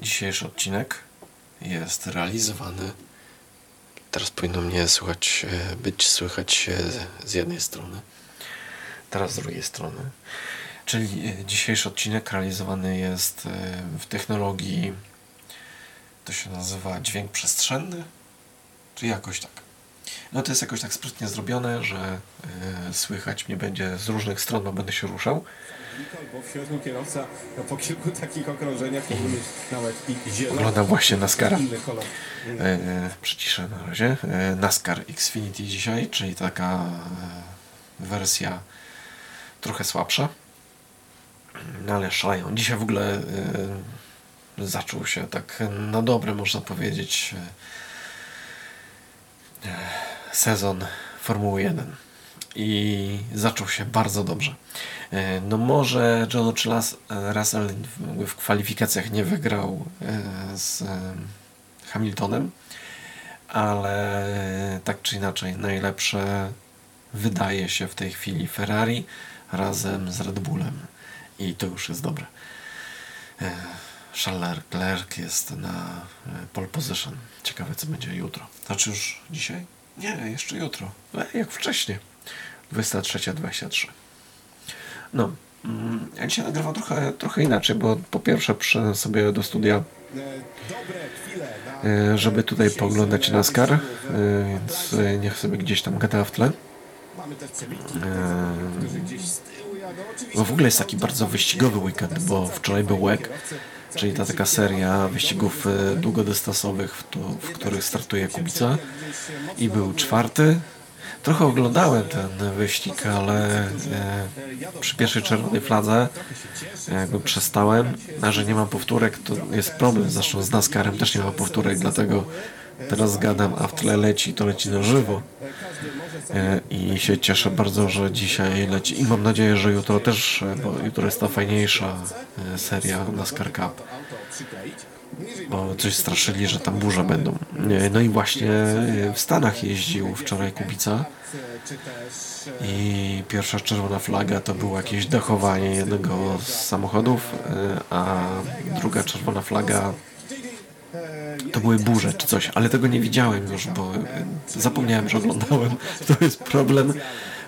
Dzisiejszy odcinek jest realizowany. Teraz powinno mnie słychać, e, być słychać z jednej strony, teraz z drugiej strony. Czyli e, dzisiejszy odcinek realizowany jest e, w technologii, to się nazywa dźwięk przestrzenny, czy jakoś tak. No to jest jakoś tak sprytnie zrobione, że słychać mnie będzie z różnych stron, bo będę się ruszał bo w środku kierowca no, po kilku takich okrążeniach mógł mieć nawet i zielony. Oglądam właśnie NASCARa. E, e, przyciszę na razie. E, NASCAR Xfinity dzisiaj, czyli taka e, wersja trochę słabsza. No ale szaleją. Dzisiaj w ogóle e, zaczął się tak na dobre, można powiedzieć, e, sezon Formuły 1 i zaczął się bardzo dobrze. E, no może George Russell w kwalifikacjach nie wygrał e, z Hamiltonem, ale tak czy inaczej najlepsze wydaje się w tej chwili Ferrari razem z Red Bullem i to już jest dobre. E, Charles Leclerc jest na pole position. Ciekawe co będzie jutro. Znaczy już dzisiaj? Nie, jeszcze jutro. Jak wcześniej. 23.23. No, mm, ja dzisiaj nagrywam trochę, trochę inaczej, bo po pierwsze przyszedłem sobie do studia, e, żeby tutaj poglądać NASCAR, e, więc niech sobie gdzieś tam gada w tle. Bo w ogóle jest taki bardzo wyścigowy weekend, bo wczoraj był WEG, czyli ta taka seria wyścigów e, długodystansowych, w, to, w których startuje Kubica. I był czwarty, Trochę oglądałem ten wyścig, ale e, przy pierwszej czerwonej fladze jakby przestałem, a że nie mam powtórek, to jest problem. Zresztą z NASCARem też nie mam powtórek, dlatego teraz zgadam, a w tle leci, to leci na żywo. E, I się cieszę bardzo, że dzisiaj leci. I mam nadzieję, że jutro też, bo jutro jest ta fajniejsza e, seria NASCAR Cup bo coś straszyli, że tam burze będą. No i właśnie w Stanach jeździł wczoraj Kubica i pierwsza czerwona flaga to było jakieś dachowanie jednego z samochodów, a druga czerwona flaga to były burze czy coś, ale tego nie widziałem już, bo zapomniałem, że oglądałem. To jest problem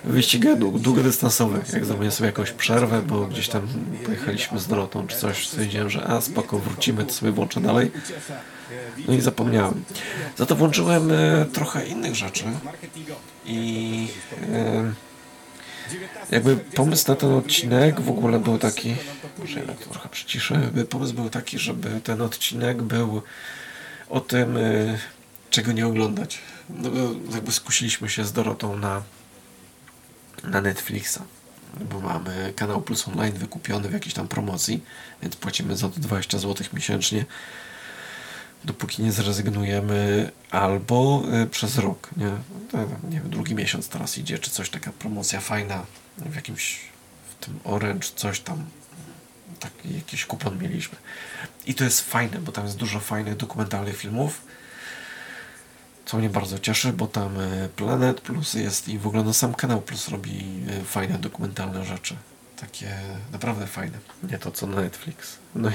wyścigach długodystansowych. Jak zrobię sobie jakąś przerwę, bo gdzieś tam pojechaliśmy z Dorotą czy coś, stwierdziłem, że a spoko, wrócimy, to sobie włączę dalej. No i zapomniałem. Za to włączyłem e, trochę innych rzeczy i e, jakby pomysł na ten odcinek w ogóle był taki, może jednak trochę przyciszę, pomysł był taki, żeby ten odcinek był o tym, e, czego nie oglądać. No jakby skusiliśmy się z Dorotą na na Netflixa, bo mamy kanał Plus Online wykupiony w jakiejś tam promocji, więc płacimy za to 20 zł miesięcznie, dopóki nie zrezygnujemy, albo y, przez rok, nie? nie wiem, drugi miesiąc teraz idzie, czy coś, taka promocja fajna w jakimś, w tym Orange, coś tam, taki jakiś kupon mieliśmy. I to jest fajne, bo tam jest dużo fajnych dokumentalnych filmów, co mnie bardzo cieszy, bo tam e, Planet Plus jest i w ogóle na sam kanał Plus robi e, fajne dokumentalne rzeczy. Takie naprawdę fajne. Nie to co Netflix. No i,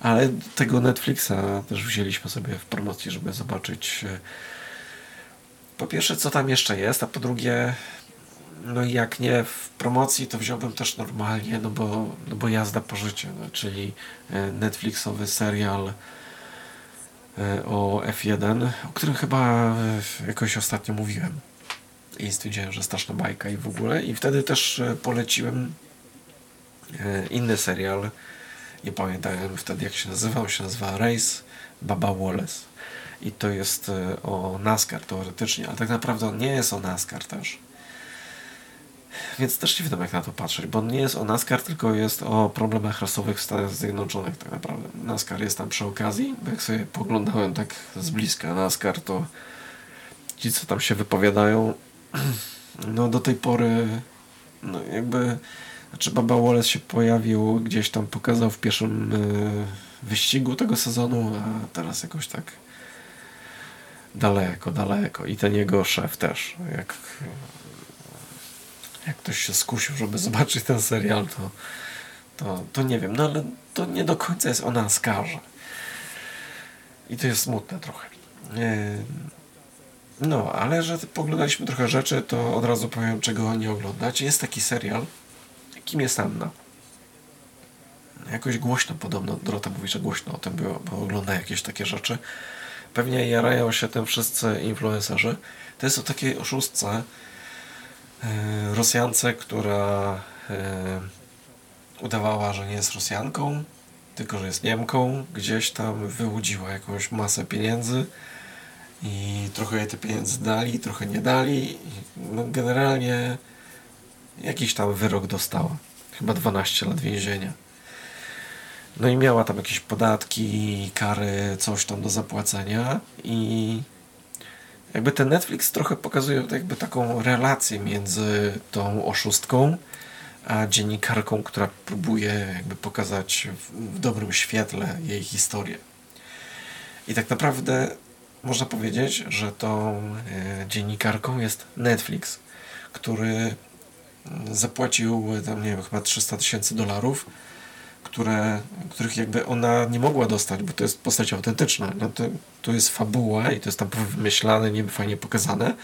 ale tego Netflixa też wzięliśmy sobie w promocji, żeby zobaczyć e, po pierwsze co tam jeszcze jest, a po drugie no jak nie w promocji, to wziąłbym też normalnie, no bo, no bo jazda po życiu, no, czyli Netflixowy serial E, o F1, o którym chyba e, jakoś ostatnio mówiłem. I stwierdziłem, że straszna bajka i w ogóle. I wtedy też e, poleciłem inny serial. Nie pamiętam wtedy jak się nazywał. się nazywa Race Baba Wallace. I to jest o NASCAR teoretycznie, ale tak naprawdę nie jest o NASCAR też. Więc też nie wiem jak na to patrzeć, bo nie jest o NASCAR, tylko jest o problemach rasowych w Stanach Zjednoczonych tak naprawdę. NASCAR jest tam przy okazji, jak sobie poglądałem tak z bliska NASCAR, to ci co tam się wypowiadają, no do tej pory no jakby znaczy Baba Wallace się pojawił gdzieś tam, pokazał w pierwszym y, wyścigu tego sezonu, a teraz jakoś tak daleko, daleko i ten jego szef też, jak jak ktoś się skusił, żeby zobaczyć ten serial, to, to, to nie wiem, no ale to nie do końca jest o NASCARze. I to jest smutne trochę. E, no, ale że poglądaliśmy trochę rzeczy, to od razu powiem, czego nie oglądać. Jest taki serial, Kim jest Anna? Jakoś głośno podobno, Dorota mówi, że głośno o tym było, bo ogląda jakieś takie rzeczy. Pewnie jarają się tym wszyscy influencerzy. To jest o takiej oszustce, Rosjance, która e, udawała, że nie jest Rosjanką, tylko że jest Niemką. Gdzieś tam wyłudziła jakąś masę pieniędzy i trochę jej te pieniądze dali, trochę nie dali. No, generalnie jakiś tam wyrok dostała. Chyba 12 lat więzienia. No i miała tam jakieś podatki, kary, coś tam do zapłacenia i jakby ten Netflix trochę pokazuje jakby taką relację między tą oszustką a dziennikarką, która próbuje jakby pokazać w, dobrym świetle jej historię. I tak naprawdę można powiedzieć, że tą e, dziennikarką jest Netflix, który zapłacił tam, nie wiem, chyba 300 tysięcy dolarów, które, których jakby ona nie mogła dostać, bo to jest postać autentyczna. No to, to jest fabuła i to jest tam wymyślane, niby fajnie pokazane,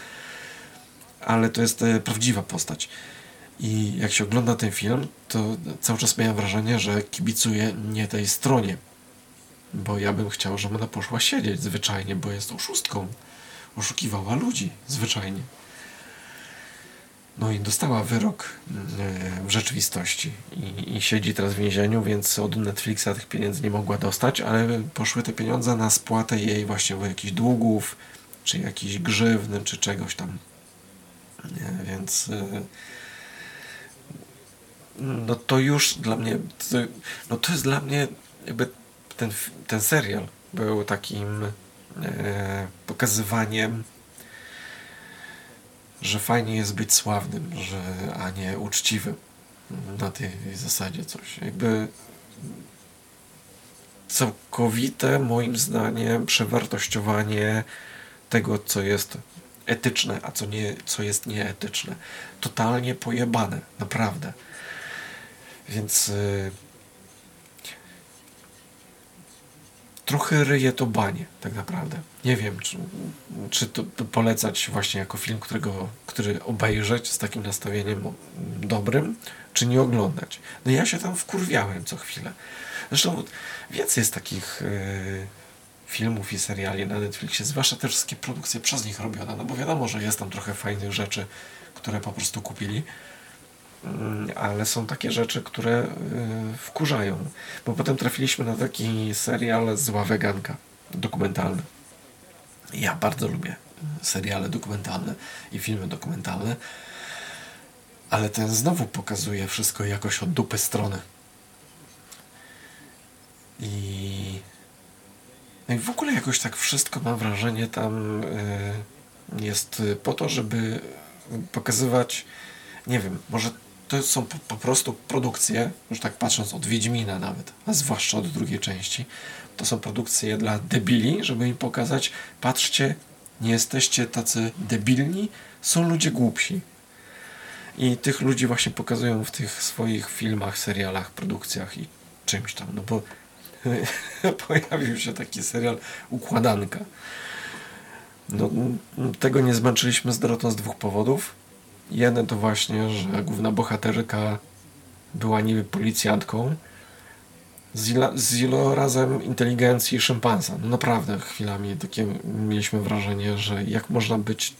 ale to jest e, prawdziwa postać. I jak się ogląda ten film, to cały czas miałem wrażenie, że kibicuję nie tej stronie. Bo ja bym chciał, żeby ona poszła siedzieć zwyczajnie, bo jest oszustką. Oszukiwała ludzi zwyczajnie. No i dostała wyrok e, w rzeczywistości I, i, siedzi teraz w więzieniu, więc od Netflixa tych pieniędzy nie mogła dostać, ale poszły te pieniądze na spłatę jej właśnie jakichś długów, czy jakiś grzywny, czy czegoś tam. Więc e, no to już dla mnie, no to jest dla mnie jakby ten, ten serial był takim e, pokazywaniem że fajnie jest być sławnym, że, a nie uczciwym. Na tej zasadzie coś. Jakby całkowite, moim zdaniem, przewartościowanie tego, co jest etyczne, a co, nie, co jest nieetyczne. Totalnie pojebane, naprawdę. Więc. Yy, trochę ryje to banie, tak naprawdę. Nie wiem, czy, czy to polecać właśnie jako film, którego, który obejrzeć z takim nastawieniem dobrym, czy nie oglądać. No ja się tam wkurwiałem co chwilę. Zresztą więcej jest takich yy, filmów i seriali na Netflixie, zwłaszcza te wszystkie produkcje przez nich robione, no bo wiadomo, że jest tam trochę fajnych rzeczy, które po prostu kupili ale są takie rzeczy, które y, wkurzają. Bo potem trafiliśmy na taki serial Zła Weganka, dokumentalny. Ja bardzo lubię seriale dokumentalne i filmy dokumentalne, ale ten znowu pokazuje wszystko jakoś od dupy strony. I, no i w ogóle jakoś tak wszystko mam wrażenie tam y, jest po to, żeby pokazywać, nie wiem, może to są po, po, prostu produkcje, już tak patrząc od Wiedźmina nawet, a zwłaszcza od drugiej części, to są produkcje dla debili, żeby im pokazać, patrzcie, nie jesteście tacy debilni, są ludzie głupsi. I tych ludzi właśnie pokazują w tych swoich filmach, serialach, produkcjach i czymś tam, no bo pojawił się taki serial Układanka. No, tego nie zmęczyliśmy z Dorotą z dwóch powodów. Jeden to właśnie, że główna bohaterka była niby policjantką z, z ilorazem inteligencji szympansa. No naprawdę chwilami takie mieliśmy wrażenie, że jak można być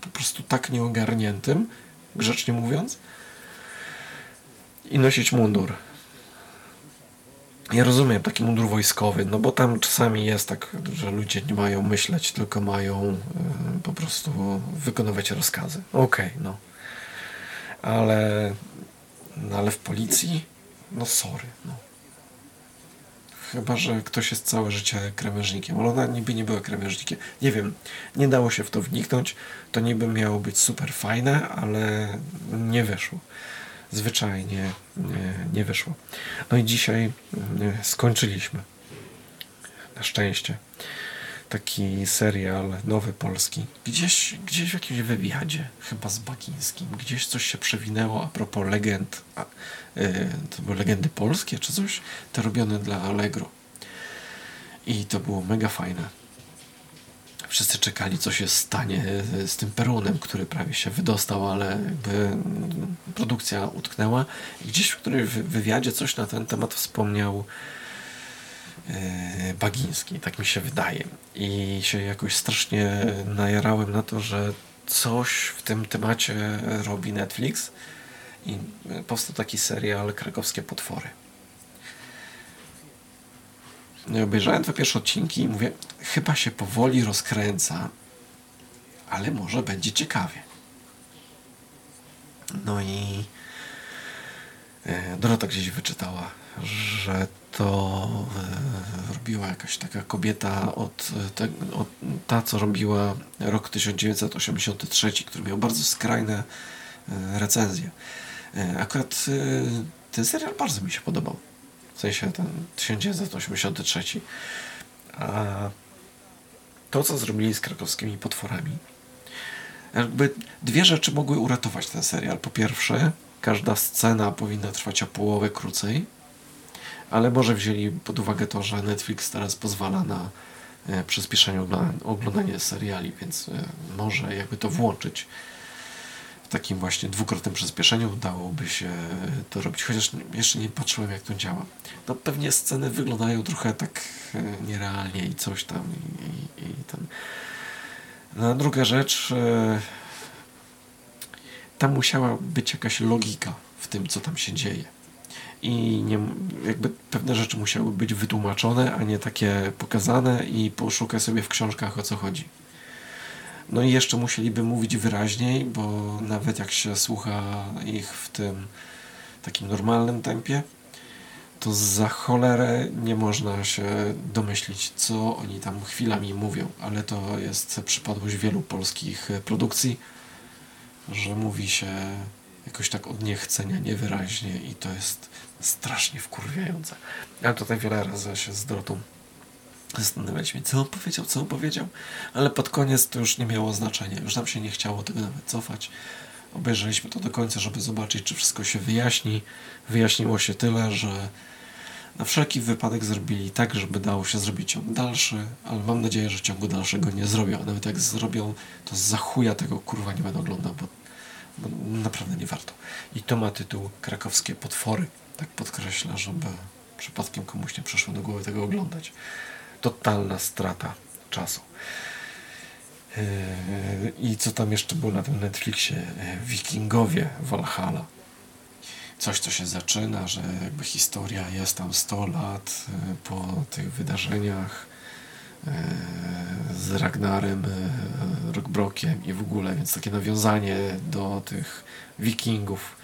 po prostu tak nieogarniętym, grzecznie mówiąc, i nosić mundur. Ja rozumiem taki mundur wojskowy, no bo tam czasami jest tak, że ludzie nie mają myśleć, tylko mają y, po prostu wykonywać rozkazy. Okej, okay, no. Ale, no ale w policji, no sorry, no. Chyba, że ktoś jest całe życie kremierznikiem, ale ona niby nie była kremierznikiem. Nie wiem, nie dało się w to wniknąć. To niby miało być super fajne, ale nie wyszło zwyczajnie nie, nie wyszło. No i dzisiaj e, skończyliśmy. Na szczęście. Taki serial nowy polski. Gdzieś, gdzieś w jakimś wywiadzie, chyba z Bakińskim, gdzieś coś się przewinęło a propos legend. A, yy, to były legendy polskie czy coś? Te robione dla Allegro. I to było mega fajne. Wszyscy czekali, co się stanie z tym perunem, który prawie się wydostał, ale jakby produkcja utknęła. Gdzieś w którymś wywiadzie coś na ten temat wspomniał e, Bagiński, tak mi się wydaje. I się jakoś strasznie najarałem na to, że coś w tym temacie robi Netflix i powstał taki serial Krakowskie Potwory. No obejrzałem dwa pierwsze odcinki i mówię, chyba się powoli rozkręca, ale może będzie ciekawie. No i e, Dorota gdzieś wyczytała, że to e, robiła jakaś taka kobieta od, te, od ta, co robiła rok 1983, który miał bardzo skrajne e, recenzje. Akurat ten serial bardzo mi się podobał w sensie ten 1983. A to, co zrobili z krakowskimi potworami, jakby dwie rzeczy mogły uratować ten serial. Po pierwsze, każda scena powinna trwać o połowę krócej, ale może wzięli pod uwagę to, że Netflix teraz pozwala na e, przyspieszenie oglądania seriali, więc e, może jakby to włączyć takim właśnie dwukrotnym przyspieszeniu udałoby się to robić, chociaż jeszcze nie patrzyłem jak to działa. No pewnie sceny wyglądają trochę tak e, nierealnie i coś tam i, i, i ten. No, druga rzecz, e, tam musiała być jakaś logika w tym, co tam się dzieje. I nie, jakby pewne rzeczy musiały być wytłumaczone, a nie takie pokazane i poszukaj sobie w książkach o co chodzi. No i jeszcze musieliby mówić wyraźniej, bo nawet jak się słucha ich w tym takim normalnym tempie, to za cholerę nie można się domyślić, co oni tam chwilami mówią, ale to jest przypadłość wielu polskich produkcji, że mówi się jakoś tak od niechcenia, niewyraźnie i to jest strasznie wkurwiające. Ja tutaj wiele razy się z Dorotą zastanawiać mnie, co on powiedział, co on powiedział, ale pod koniec to już nie miało znaczenia, już nam się nie chciało tego nawet cofać. Obejrzeliśmy to do końca, żeby zobaczyć, czy wszystko się wyjaśni. Wyjaśniło się tyle, że na wszelki wypadek zrobili tak, żeby dało się zrobić ciąg dalszy, ale mam nadzieję, że ciągu dalszego nie zrobią. Nawet jak zrobią, to za chuja tego kurwa nie będę oglądał, bo, bo naprawdę nie warto. I to ma tytuł Krakowskie Potwory. Tak podkreśla, żeby przypadkiem komuś nie przeszło do głowy tego oglądać totalna strata czasu. Yy, I co tam jeszcze było na tym Netflixie? Yy, Wikingowie Valhalla. Coś, co się zaczyna, że jakby historia jest tam 100 lat yy, po tych wydarzeniach z Ragnarem, Rockbrokiem i w ogóle, więc takie nawiązanie do tych wikingów,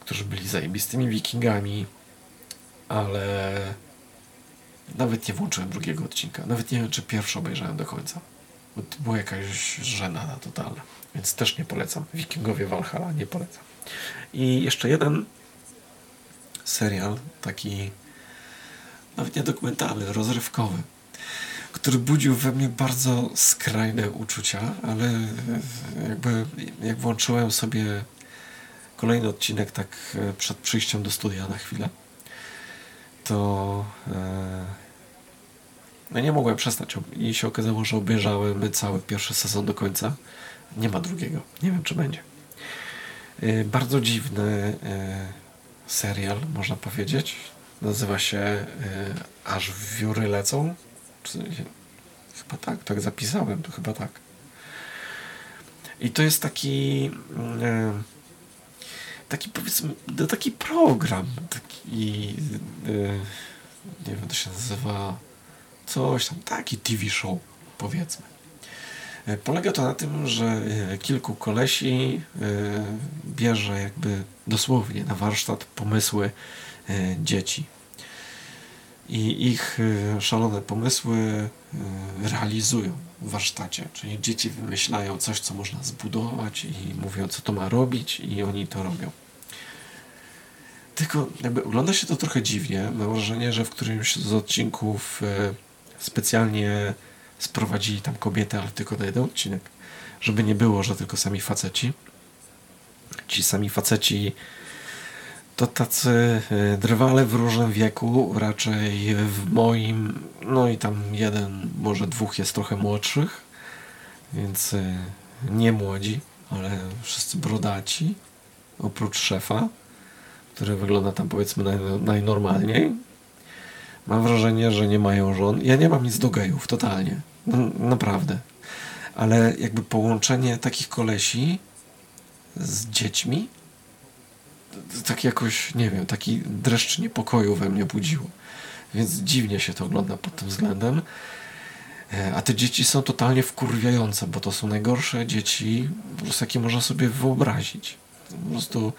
którzy byli zajebistymi wikingami, ale nawet nie włączyłem drugiego odcinka. Nawet nie wiem, czy pierwszy obejrzałem do końca. Bo to była jakaś żenada totalna. Więc też nie polecam. Wikingowie Valhalla nie polecam. I jeszcze jeden serial, taki nawet nie dokumentalny, rozrywkowy, który budził we mnie bardzo skrajne uczucia, ale jakby jak włączyłem sobie kolejny odcinek tak przed przyjściem do studia na chwilę, to e, no nie mogłem przestać i się okazało, że obejrzałem cały pierwszy sezon do końca. Nie ma drugiego. Nie wiem, czy będzie. E, bardzo dziwny e, serial, można powiedzieć. Nazywa się Aż wióry lecą. Chyba tak, tak zapisałem, to chyba tak. I to jest taki taki powiedzmy, no taki program, taki yy, nie wiem, to się nazywa coś tam, taki TV show, powiedzmy. E, polega to na tym, że e, kilku kolesi bierze jakby dosłownie na warsztat pomysły dzieci. I ich szalone pomysły realizują w warsztacie. Czyli dzieci wymyślają coś, co można zbudować i mówią, co to ma robić i oni to robią. Tylko jakby ogląda się to trochę dziwnie. Mam wrażenie, że w którymś z odcinków e, specjalnie sprowadzili tam kobietę, ale tylko na jeden odcinek. Żeby nie było, że tylko sami faceci. Ci sami faceci to tacy e, drwale w różnym wieku, raczej w moim, no i tam jeden, może dwóch jest trochę młodszych, więc e, nie młodzi, ale wszyscy brodaci, oprócz szefa, który wygląda tam powiedzmy naj, najnormalniej. Mam wrażenie, że nie mają żon. Ja nie mam nic do gejów, totalnie. No, naprawdę. Ale jakby połączenie takich kolesi z dziećmi, tak jakoś, nie wiem, taki dreszcz niepokoju we mnie budziło. Więc dziwnie się to ogląda pod tym względem. E, a te dzieci są totalnie wkurwiające, bo to są najgorsze dzieci, po prostu jakie można sobie wyobrazić. Po prostu,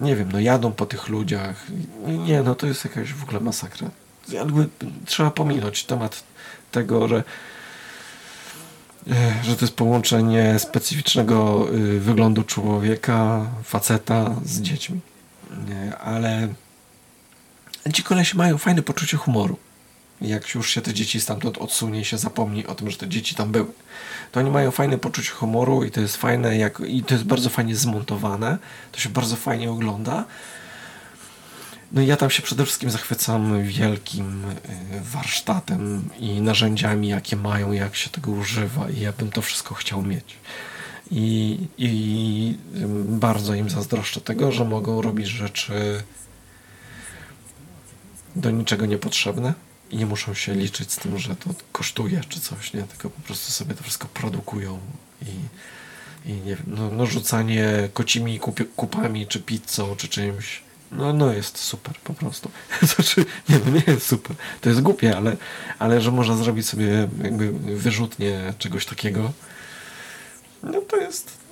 nie wiem, no jadą po tych ludziach. Nie, no to jest jakaś w ogóle masakra. Jakby trzeba pominąć temat tego, że że to jest połączenie specyficznego y, wyglądu człowieka, faceta z dziećmi. Ale ci kolesi mają fajne poczucie humoru. Jak już się te dzieci stamtąd odsunie i się zapomni o tym, że te dzieci tam były, to oni mają fajne poczucie humoru i to jest fajne, jak, i to jest bardzo fajnie zmontowane, to się bardzo fajnie ogląda. No ja tam się przede wszystkim zachwycam wielkim y, warsztatem i narzędziami, jakie mają, jak się tego używa i ja bym to wszystko chciał mieć. I, I bardzo im zazdroszczę tego, że mogą robić rzeczy do niczego niepotrzebne i nie muszą się liczyć z tym, że to kosztuje czy coś, nie? Tylko po prostu sobie to wszystko produkują i, i nie wiem, no, no rzucanie kocimi kupami, czy pizzą, czy czymś no, no jest super po prostu. Znaczy, nie, no nie jest super. To jest głupie, ale, ale że można zrobić sobie jakby wyrzutnie czegoś takiego, no to jest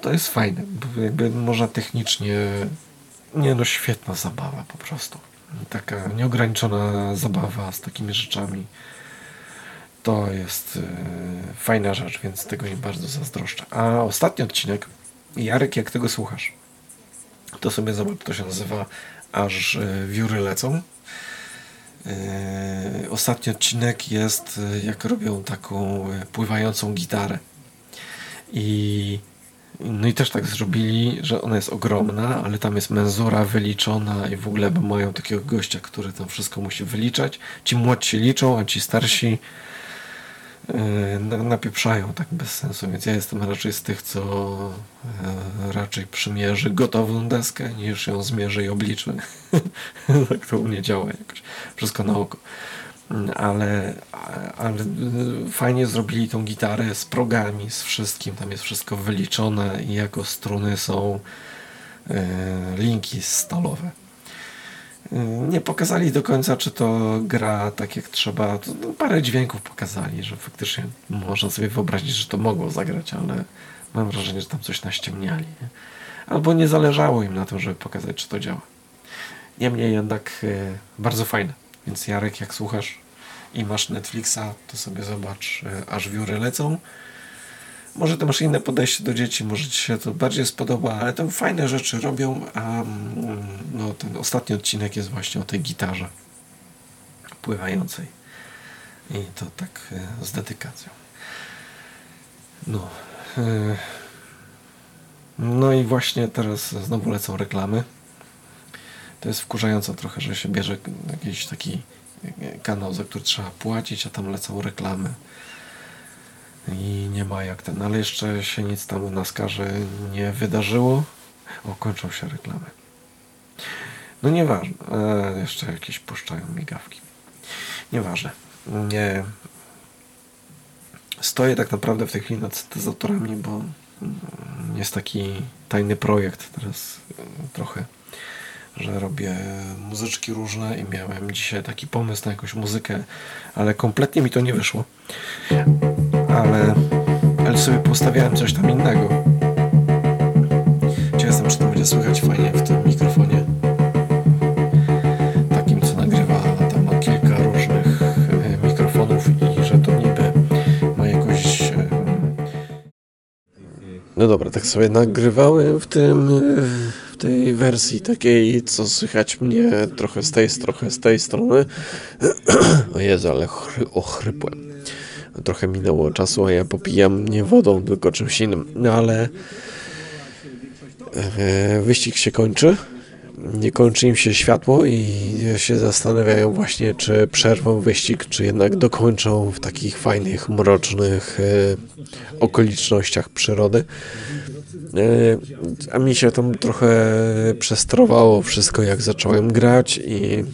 to jest fajne. Bo jakby można technicznie nie no, świetna zabawa po prostu. Taka nieograniczona zabawa z takimi rzeczami. To jest e, fajna rzecz, więc tego im bardzo zazdroszczę. A ostatni odcinek, Jarek, jak tego słuchasz? To sobie zobacz, to się nazywa Aż e, wióry lecą. E, ostatni odcinek jest, e, jak robią taką pływającą gitarę. I no i też tak zrobili, że ona jest ogromna, ale tam jest menzura wyliczona i w ogóle mają takiego gościa, który tam wszystko musi wyliczać. Ci młodsi liczą, a ci starsi Yy, napieprzają tak bez sensu, więc ja jestem raczej z tych, co e, raczej przymierzy gotową deskę, niż ją zmierzy i obliczy. tak to u mnie działa jakoś. Wszystko na oko. Ale, ale fajnie zrobili tą gitarę z progami, z wszystkim. Tam jest wszystko wyliczone i jako struny są linki stalowe. Nie pokazali do końca, czy to gra tak jak trzeba. No, parę dźwięków pokazali, że faktycznie można sobie wyobrazić, że to mogło zagrać, ale mam wrażenie, że tam coś naściemniali. Nie? Albo nie zależało im na tym, żeby pokazać, czy to działa. Niemniej jednak e, bardzo fajne. Więc Jarek, jak słuchasz i masz Netflixa, to sobie zobacz, e, aż wióry lecą. Może ty masz inne podejście do dzieci, może ci się to bardziej spodoba, ale tam fajne rzeczy robią, a mm, no, ten ostatni odcinek jest właśnie o tej gitarze pływającej. I to tak e, z dedykacją. No. E, no i właśnie teraz znowu lecą reklamy. To jest wkurzające trochę, że się bierze jakiś taki kanał, za który trzeba płacić, a tam lecą reklamy i nie ma jak ten, ale jeszcze się nic tam u nas karze nie wydarzyło. O, kończą się reklamy. No nieważne, e, jeszcze jakieś puszczają migawki. Nieważne. Nie. Stoję tak naprawdę w tej chwili nad syntezatorami, bo jest taki tajny projekt teraz e, trochę, że robię muzyczki różne i miałem dzisiaj taki pomysł na jakąś muzykę, ale kompletnie mi to nie wyszło ale, ale sobie postawiałem coś tam innego. Ciekaw jestem, czy to będzie słychać fajnie w tym mikrofonie. Takim, co nagrywa, tam ma kilka różnych e, mikrofonów i że to niby ma jakoś... E, no dobra, tak sobie nagrywałem w tym, w tej wersji takiej, co słychać mnie trochę z tej, trochę z tej strony. O Jezu, ale ochrypłem trochę minęło czasu, a ja popijam nie wodą, tylko czymś innym. No ale e, wyścig się kończy. Nie kończy im się światło i się zastanawiają właśnie, czy przerwą wyścig, czy jednak dokończą w takich fajnych, mrocznych e, okolicznościach przyrody. E, A mi się tam trochę przestrowało wszystko, jak zacząłem grać i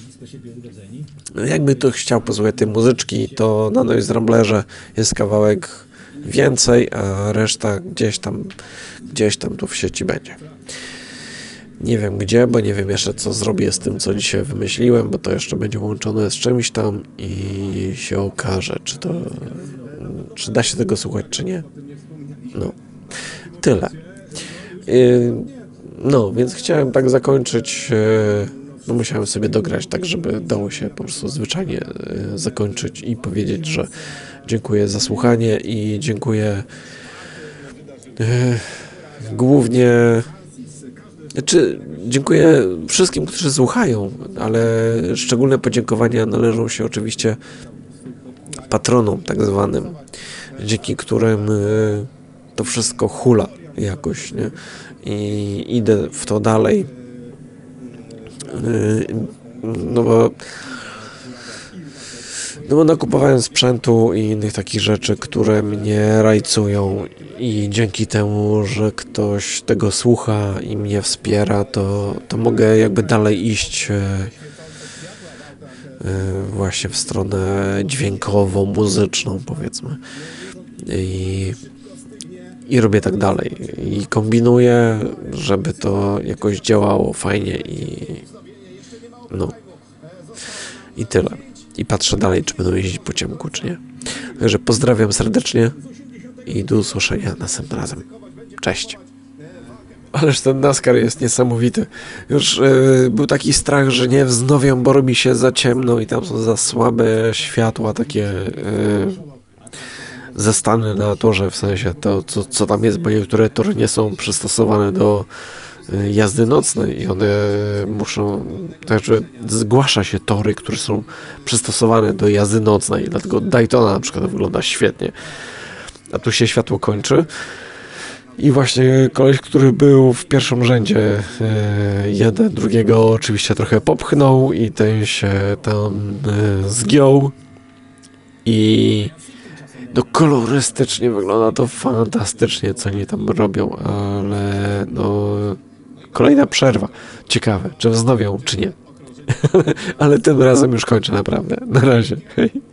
jakby to chciał posłuchać tej muzyczki, to na Noise Ramblerze jest kawałek więcej, a reszta gdzieś tam, gdzieś tam tu w sieci będzie. Nie wiem gdzie, bo nie wiem jeszcze co zrobię z tym, co dzisiaj wymyśliłem, bo to jeszcze będzie łączone z czymś tam i się okaże, czy to, czy da się tego słuchać, czy nie. No, tyle. Yy, No, więc chciałem tak zakończyć. No, musiałem sobie dograć tak, żeby dało się po prostu zwyczajnie yy, zakończyć i powiedzieć, że dziękuję za słuchanie i dziękuję yy, głównie. Znaczy, dziękuję wszystkim, którzy słuchają, ale szczególne podziękowania należą się oczywiście patronom, tak zwanym, dzięki którym yy, to wszystko hula jakoś, nie? I idę w to dalej. No bo no bo nakupowałem sprzętu i innych takich rzeczy, które mnie rajcują i dzięki temu, że ktoś tego słucha i mnie wspiera, to, to mogę jakby dalej iść e, e, właśnie w stronę dźwiękową, muzyczną powiedzmy. I i robię tak dalej. I kombinuję, żeby to jakoś działało fajnie i no. I tyle. I patrzę dalej, czy będą jeździć po ciemku, czy nie. Także pozdrawiam serdecznie i do usłyszenia następnym razem. Cześć. Ależ ten NASCAR jest niesamowity. Już yy, był taki strach, że nie wznowią, bo robi się za ciemno i tam są za słabe światła, takie yy, zastany na torze, w sensie to, co, co tam jest, bo niektóre tory nie są przystosowane do jazdy nocnej i one muszą, także zgłasza się tory, które są przystosowane do jazdy nocnej, dlatego Daytona na przykład wygląda świetnie, a tu się światło kończy. I właśnie koleś, który był w pierwszym rzędzie, y, jeden drugiego oczywiście trochę popchnął i ten się tam y, zgiął. I no kolorystycznie wygląda to fantastycznie, co oni tam robią, ale no kolejna przerwa. Ciekawe, czy wznowią, czy nie. ale tym razem już kończę naprawdę. Na razie. Hej.